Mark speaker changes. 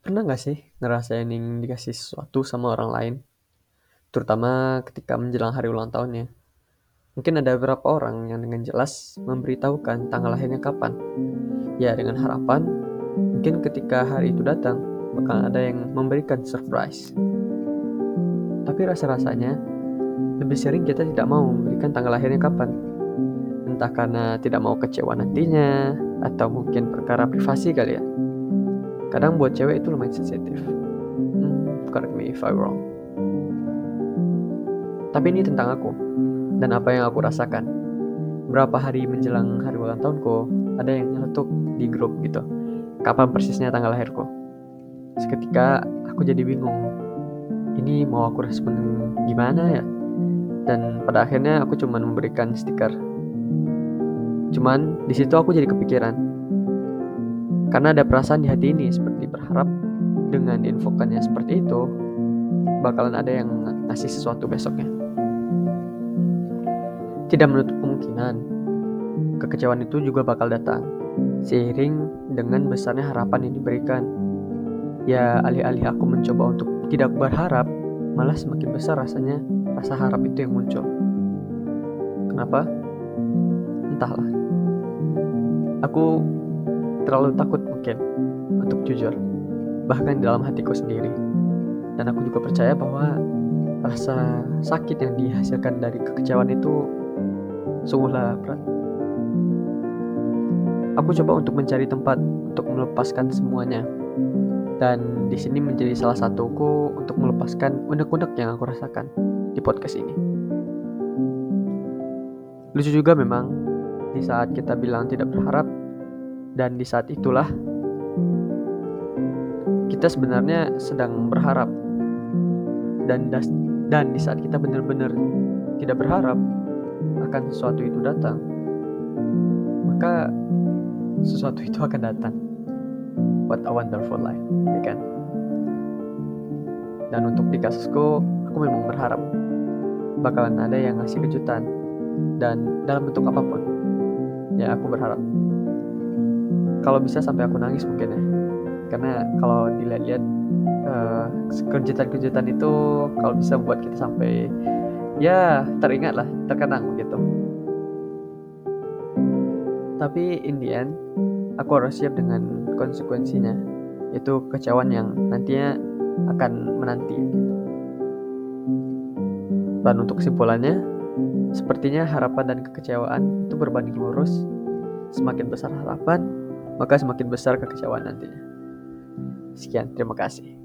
Speaker 1: Pernah nggak sih ngerasain yang dikasih sesuatu sama orang lain? Terutama ketika menjelang hari ulang tahunnya. Mungkin ada beberapa orang yang dengan jelas memberitahukan tanggal lahirnya kapan. Ya, dengan harapan mungkin ketika hari itu datang bakal ada yang memberikan surprise. Tapi rasa-rasanya lebih sering kita tidak mau memberikan tanggal lahirnya kapan. Entah karena tidak mau kecewa nantinya atau mungkin perkara privasi kali ya kadang buat cewek itu lumayan sensitif. Hmm, correct me if I wrong. Tapi ini tentang aku dan apa yang aku rasakan. Berapa hari menjelang hari ulang tahunku ada yang nyeletuk di grup gitu. Kapan persisnya tanggal lahirku. Seketika aku jadi bingung ini mau aku respon gimana ya? Dan pada akhirnya aku cuma memberikan stiker. Cuman di situ aku jadi kepikiran karena ada perasaan di hati ini seperti berharap dengan infokannya seperti itu, bakalan ada yang ngasih sesuatu besoknya. Tidak menutup kemungkinan, kekecewaan itu juga bakal datang, seiring dengan besarnya harapan yang diberikan. Ya, alih-alih aku mencoba untuk tidak berharap, malah semakin besar rasanya rasa harap itu yang muncul. Kenapa? Entahlah. Aku terlalu takut mungkin untuk jujur, bahkan dalam hatiku sendiri. Dan aku juga percaya bahwa rasa sakit yang dihasilkan dari kekecewaan itu sungguhlah berat. Aku coba untuk mencari tempat untuk melepaskan semuanya. Dan di sini menjadi salah satuku untuk melepaskan unek-unek yang aku rasakan di podcast ini. Lucu juga memang di saat kita bilang tidak berharap, dan di saat itulah kita sebenarnya sedang berharap. Dan dan di saat kita benar-benar tidak berharap akan sesuatu itu datang, maka sesuatu itu akan datang. What a wonderful life, ya kan? Dan untuk di kasusku, aku memang berharap bakalan ada yang ngasih kejutan dan dalam bentuk apa pun. Ya, aku berharap kalau bisa sampai aku nangis mungkin ya. Karena kalau dilihat-lihat uh, kejutan-kejutan itu kalau bisa buat kita sampai ya teringat lah terkenang begitu tapi in the end aku harus siap dengan konsekuensinya. Yaitu kecewaan yang nantinya akan menanti. Dan untuk kesimpulannya sepertinya harapan dan kekecewaan itu berbanding lurus. Semakin besar harapan maka semakin besar kekecewaan nantinya. Sekian, terima kasih.